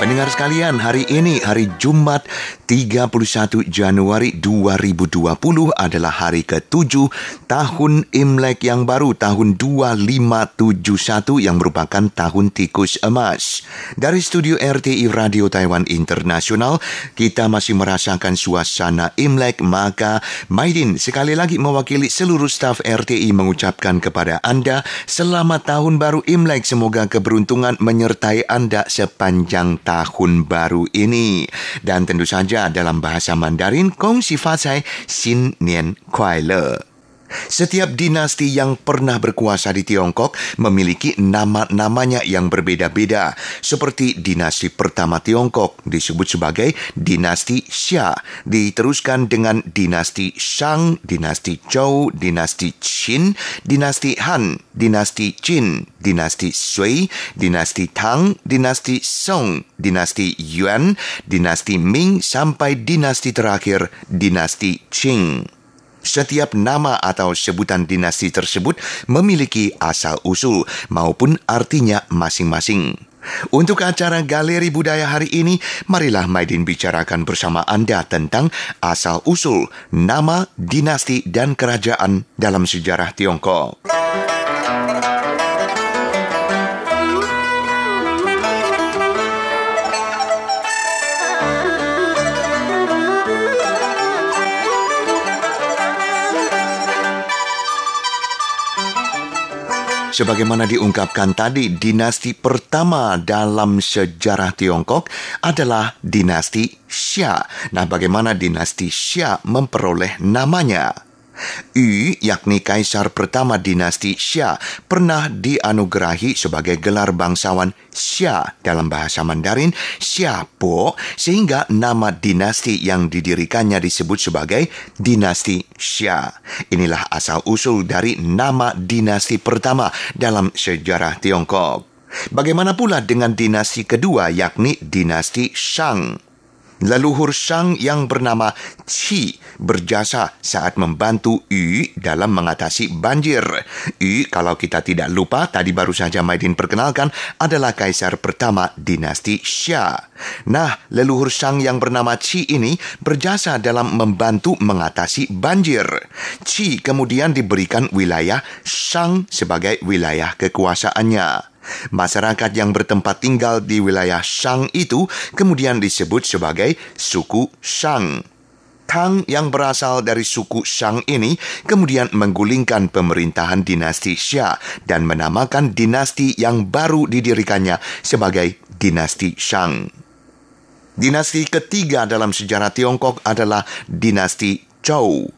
Pendengar sekalian, hari ini hari Jumat 31 Januari 2020 adalah hari ke-7 tahun Imlek yang baru tahun 2571 yang merupakan tahun tikus emas. Dari studio RTI Radio Taiwan Internasional, kita masih merasakan suasana Imlek maka Maidin sekali lagi mewakili seluruh staf RTI mengucapkan kepada Anda selamat tahun baru Imlek semoga keberuntungan menyertai Anda sepanjang tahun baru ini. Dan tentu saja dalam bahasa Mandarin, Kong Si Fa Cai Xin Nian Kuai Le. Setiap dinasti yang pernah berkuasa di Tiongkok memiliki nama-namanya yang berbeda-beda. Seperti dinasti pertama Tiongkok disebut sebagai dinasti Xia, diteruskan dengan dinasti Shang, dinasti Zhou, dinasti Qin, dinasti Han, dinasti Qin, dinasti Sui, dinasti Tang, dinasti Song, dinasti Yuan, dinasti Ming sampai dinasti terakhir dinasti Qing. Setiap nama atau sebutan dinasti tersebut memiliki asal-usul maupun artinya masing-masing. Untuk acara Galeri Budaya hari ini, marilah Maidin bicarakan bersama Anda tentang asal-usul, nama, dinasti, dan kerajaan dalam sejarah Tiongkok. Sebagaimana diungkapkan tadi, dinasti pertama dalam sejarah Tiongkok adalah dinasti Xia. Nah, bagaimana dinasti Xia memperoleh namanya? Yu, yakni kaisar pertama dinasti Xia, pernah dianugerahi sebagai gelar bangsawan Xia dalam bahasa Mandarin Xia Po, sehingga nama dinasti yang didirikannya disebut sebagai dinasti Xia. Inilah asal-usul dari nama dinasti pertama dalam sejarah Tiongkok. Bagaimana pula dengan dinasti kedua yakni dinasti Shang? Leluhur Shang yang bernama Qi berjasa saat membantu Yu dalam mengatasi banjir. Yu, kalau kita tidak lupa, tadi baru saja Maidin perkenalkan, adalah kaisar pertama dinasti Xia. Nah, leluhur Shang yang bernama Qi ini berjasa dalam membantu mengatasi banjir. Qi kemudian diberikan wilayah Shang sebagai wilayah kekuasaannya. Masyarakat yang bertempat tinggal di wilayah Shang itu kemudian disebut sebagai suku Shang. Tang yang berasal dari suku Shang ini kemudian menggulingkan pemerintahan dinasti Xia dan menamakan dinasti yang baru didirikannya sebagai dinasti Shang. Dinasti ketiga dalam sejarah Tiongkok adalah dinasti Zhou.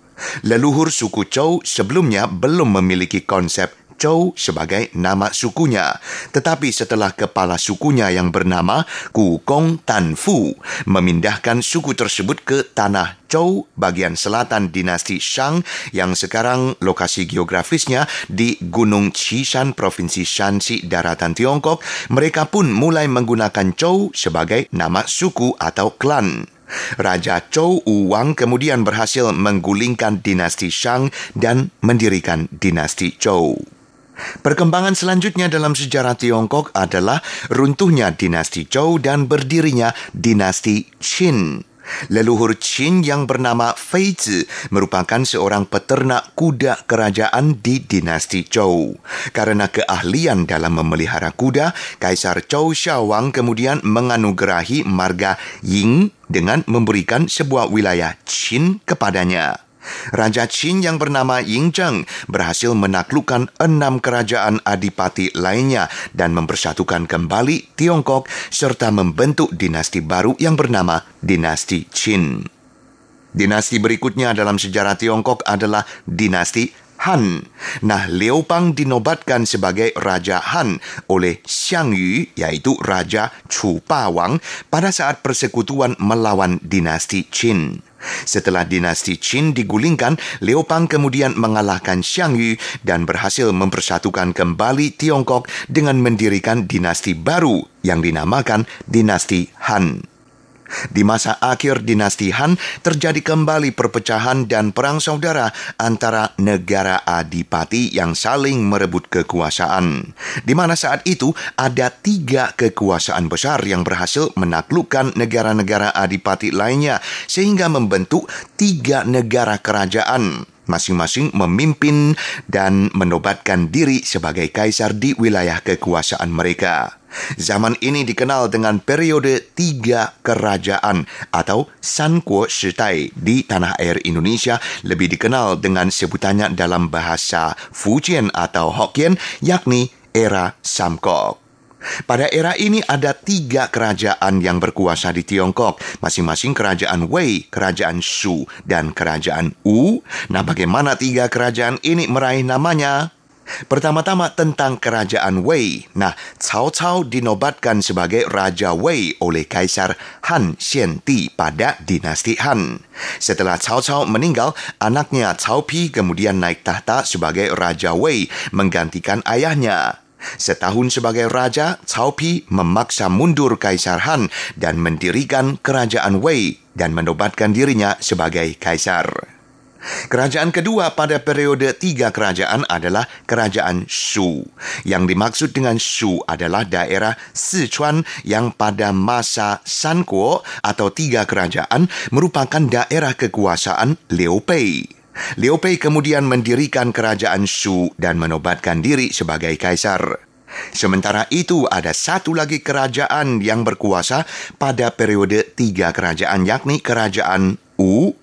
Leluhur suku Zhou sebelumnya belum memiliki konsep Zhou sebagai nama sukunya. Tetapi setelah kepala sukunya yang bernama Kukong Tanfu memindahkan suku tersebut ke tanah Zhou bagian selatan dinasti Shang yang sekarang lokasi geografisnya di Gunung Qishan Provinsi Shanxi daratan Tiongkok, mereka pun mulai menggunakan Zhou sebagai nama suku atau klan. Raja Zhou Wang kemudian berhasil menggulingkan dinasti Shang dan mendirikan dinasti Zhou. Perkembangan selanjutnya dalam sejarah Tiongkok adalah runtuhnya dinasti Zhou dan berdirinya dinasti Qin. Leluhur Qin yang bernama Fei Zi merupakan seorang peternak kuda kerajaan di dinasti Zhou. Karena keahlian dalam memelihara kuda, Kaisar Zhou Xiaowang kemudian menganugerahi marga Ying dengan memberikan sebuah wilayah Qin kepadanya. Raja Qin yang bernama Ying Zheng berhasil menaklukkan enam kerajaan adipati lainnya dan mempersatukan kembali Tiongkok serta membentuk dinasti baru yang bernama dinasti Qin. Dinasti berikutnya dalam sejarah Tiongkok adalah dinasti Han. Nah, Liu Bang dinobatkan sebagai Raja Han oleh Xiang Yu, yaitu Raja Chu Ba Wang, pada saat persekutuan melawan dinasti Qin. Setelah dinasti Qin digulingkan, Liu Bang kemudian mengalahkan Xiang Yu dan berhasil mempersatukan kembali Tiongkok dengan mendirikan dinasti baru yang dinamakan dinasti Han. Di masa akhir dinasti Han, terjadi kembali perpecahan dan perang saudara antara negara adipati yang saling merebut kekuasaan. Di mana saat itu ada tiga kekuasaan besar yang berhasil menaklukkan negara-negara adipati lainnya sehingga membentuk tiga negara kerajaan masing-masing memimpin dan menobatkan diri sebagai kaisar di wilayah kekuasaan mereka. Zaman ini dikenal dengan periode tiga kerajaan atau Sankuo Shitai di tanah air Indonesia lebih dikenal dengan sebutannya dalam bahasa Fujian atau Hokkien yakni era Samkok. Pada era ini ada tiga kerajaan yang berkuasa di Tiongkok, masing-masing kerajaan Wei, kerajaan Shu, dan kerajaan Wu. Nah, bagaimana tiga kerajaan ini meraih namanya? Pertama-tama tentang kerajaan Wei. Nah, Cao Cao dinobatkan sebagai Raja Wei oleh Kaisar Han Xianti pada dinasti Han. Setelah Cao Cao meninggal, anaknya Cao Pi kemudian naik tahta sebagai Raja Wei menggantikan ayahnya. Setahun sebagai raja, Cao Pi memaksa mundur Kaisar Han dan mendirikan kerajaan Wei dan menobatkan dirinya sebagai kaisar. Kerajaan kedua pada periode tiga kerajaan adalah Kerajaan Shu. Yang dimaksud dengan Shu adalah daerah Sichuan yang pada masa Sankuo atau tiga kerajaan merupakan daerah kekuasaan Liu Bei. Bei kemudian mendirikan kerajaan Shu dan menobatkan diri sebagai kaisar. Sementara itu ada satu lagi kerajaan yang berkuasa pada periode tiga kerajaan yakni kerajaan Wu,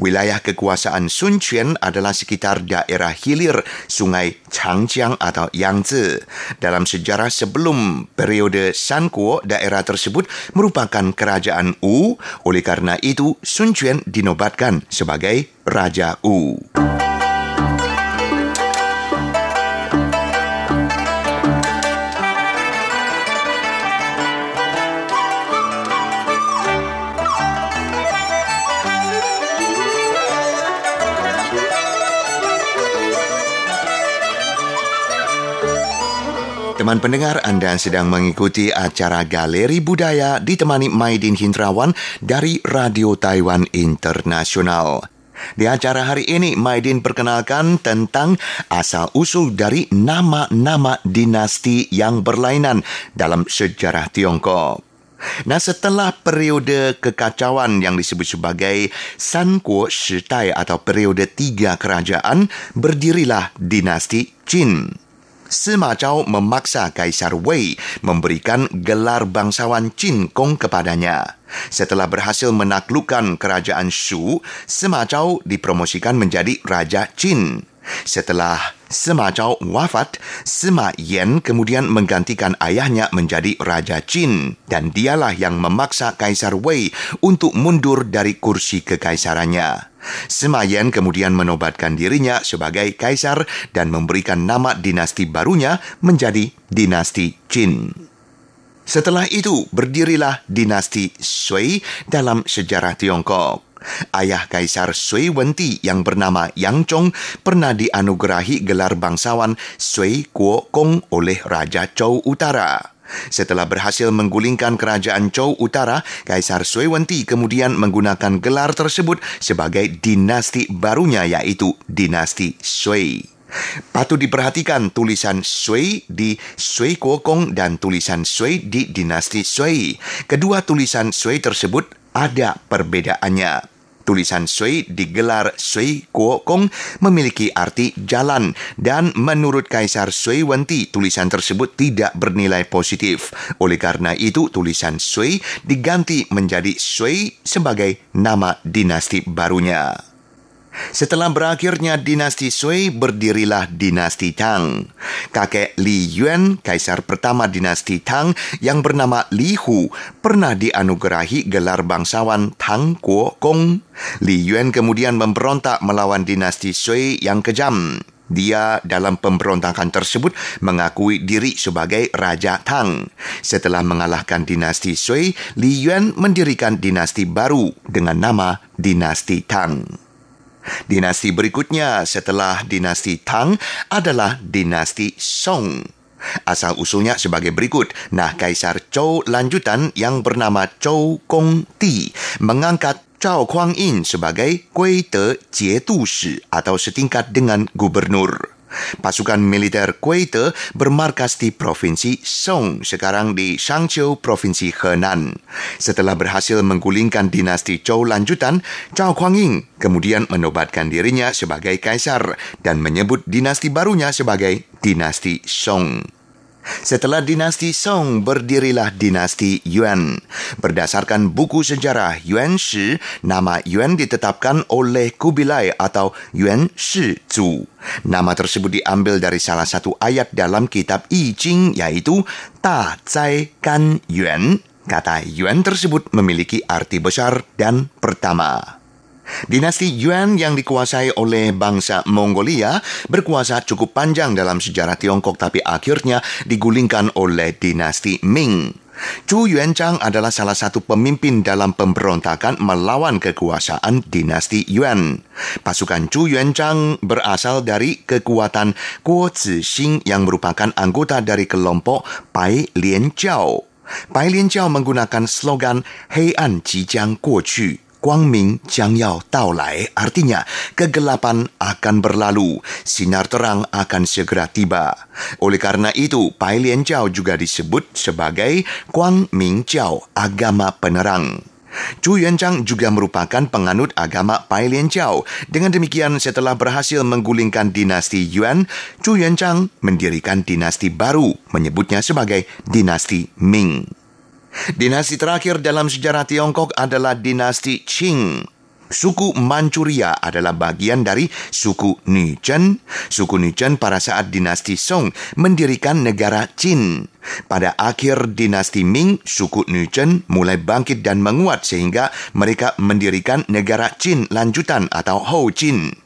Wilayah kekuasaan Sun Quan adalah sekitar daerah hilir sungai Changjiang atau Yangtze. Dalam sejarah sebelum periode Sankuo, daerah tersebut merupakan kerajaan Wu. Oleh karena itu, Sun Quan dinobatkan sebagai Raja Wu. Teman pendengar, Anda sedang mengikuti acara Galeri Budaya ditemani Maidin Hindrawan dari Radio Taiwan Internasional. Di acara hari ini, Maidin perkenalkan tentang asal-usul dari nama-nama dinasti yang berlainan dalam sejarah Tiongkok. Nah, setelah periode kekacauan yang disebut sebagai Sankuo Shitai atau periode tiga kerajaan, berdirilah dinasti Qin. Sima Zhao memaksa Kaisar Wei memberikan gelar bangsawan Qin Gong kepadanya. Setelah berhasil menaklukkan kerajaan Shu, Sima Zhao dipromosikan menjadi Raja Qin. Setelah Sima Zhao wafat, Sima Yan kemudian menggantikan ayahnya menjadi Raja Qin dan dialah yang memaksa Kaisar Wei untuk mundur dari kursi kekaisarannya. Semayan kemudian menobatkan dirinya sebagai kaisar dan memberikan nama dinasti barunya menjadi dinasti Qin. Setelah itu berdirilah dinasti Sui dalam sejarah Tiongkok. Ayah Kaisar Sui Wenti yang bernama Yang Chong pernah dianugerahi gelar bangsawan Sui Kuo Kong oleh Raja Chou Utara. Setelah berhasil menggulingkan kerajaan Zhou Utara, Kaisar Sui Wenti kemudian menggunakan gelar tersebut sebagai dinasti barunya yaitu dinasti Sui. Patut diperhatikan tulisan Sui di Sui Kuokong dan tulisan Sui di dinasti Sui. Kedua tulisan Sui tersebut ada perbedaannya. Tulisan Sui digelar Sui Kuo Kong memiliki arti jalan dan menurut Kaisar Sui Wenti tulisan tersebut tidak bernilai positif. Oleh karena itu tulisan Sui diganti menjadi Sui sebagai nama dinasti barunya. Setelah berakhirnya dinasti Sui, berdirilah dinasti Tang. Kakek Li Yuan, kaisar pertama dinasti Tang yang bernama Li Hu, pernah dianugerahi gelar bangsawan Tang Kuo Kong. Li Yuan kemudian memberontak melawan dinasti Sui yang kejam. Dia dalam pemberontakan tersebut mengakui diri sebagai Raja Tang. Setelah mengalahkan dinasti Sui, Li Yuan mendirikan dinasti baru dengan nama Dinasti Tang. Dinasti berikutnya setelah dinasti Tang adalah dinasti Song. Asal usulnya sebagai berikut. Nah, Kaisar Zhou lanjutan yang bernama Zhou Gongdi mengangkat Zhao Kuang-yin sebagai Gui De Jiedu Shi atau setingkat dengan gubernur. Pasukan militer Kuwaiti bermarkas di Provinsi Song, sekarang di Shangqiu, Provinsi Henan. Setelah berhasil menggulingkan dinasti Zhou lanjutan, Zhao Kuang-yin kemudian menobatkan dirinya sebagai kaisar dan menyebut dinasti barunya sebagai dinasti Song. Setelah dinasti Song berdirilah dinasti Yuan. Berdasarkan buku sejarah Yuan Shi, nama Yuan ditetapkan oleh Kubilai atau Yuan Shi Zu. Nama tersebut diambil dari salah satu ayat dalam kitab I Ching yaitu Ta Zai Gan Yuan. Kata Yuan tersebut memiliki arti besar dan pertama. Dinasti Yuan yang dikuasai oleh bangsa Mongolia berkuasa cukup panjang dalam sejarah Tiongkok tapi akhirnya digulingkan oleh dinasti Ming. Chu Yuanzhang adalah salah satu pemimpin dalam pemberontakan melawan kekuasaan dinasti Yuan. Pasukan Chu Yuanzhang berasal dari kekuatan Guo Zixing yang merupakan anggota dari kelompok Bai Lian Jiao. Bai Lian Jiao menggunakan slogan Hei An Jijiang Guo Qu 光明将要到来, artinya kegelapan akan berlalu, sinar terang akan segera tiba. Oleh karena itu, Pai Lian Jiao juga disebut sebagai Guang Ming Jiao, agama penerang. Chu Yuanzhang juga merupakan penganut agama Pai Lian Jiao. Dengan demikian, setelah berhasil menggulingkan dinasti Yuan, Chu Yuanzhang mendirikan dinasti baru, menyebutnya sebagai dinasti Ming. Dinasti terakhir dalam sejarah Tiongkok adalah dinasti Qing. Suku Manchuria adalah bagian dari suku Nuzhen. Suku Nuzhen pada saat dinasti Song mendirikan negara Qin. Pada akhir dinasti Ming, suku Nuzhen mulai bangkit dan menguat sehingga mereka mendirikan negara Qin lanjutan atau Hou Qin.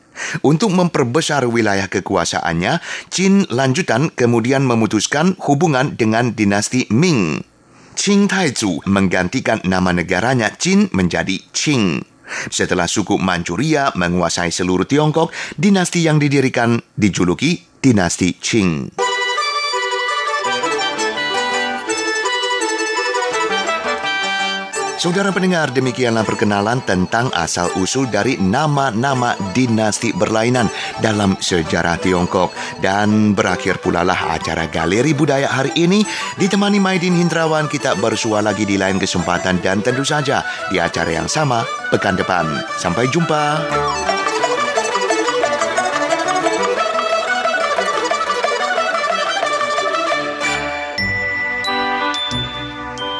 Untuk memperbesar wilayah kekuasaannya, Qin lanjutan kemudian memutuskan hubungan dengan dinasti Ming. Qing Taizu menggantikan nama negaranya Qin menjadi Qing. Setelah suku Manchuria menguasai seluruh Tiongkok, dinasti yang didirikan dijuluki dinasti Qing. Saudara pendengar, demikianlah perkenalan tentang asal-usul dari nama-nama dinasti berlainan dalam sejarah Tiongkok. Dan berakhir pula lah acara Galeri Budaya hari ini. Ditemani Maidin Hindrawan, kita bersua lagi di lain kesempatan dan tentu saja di acara yang sama pekan depan. Sampai jumpa.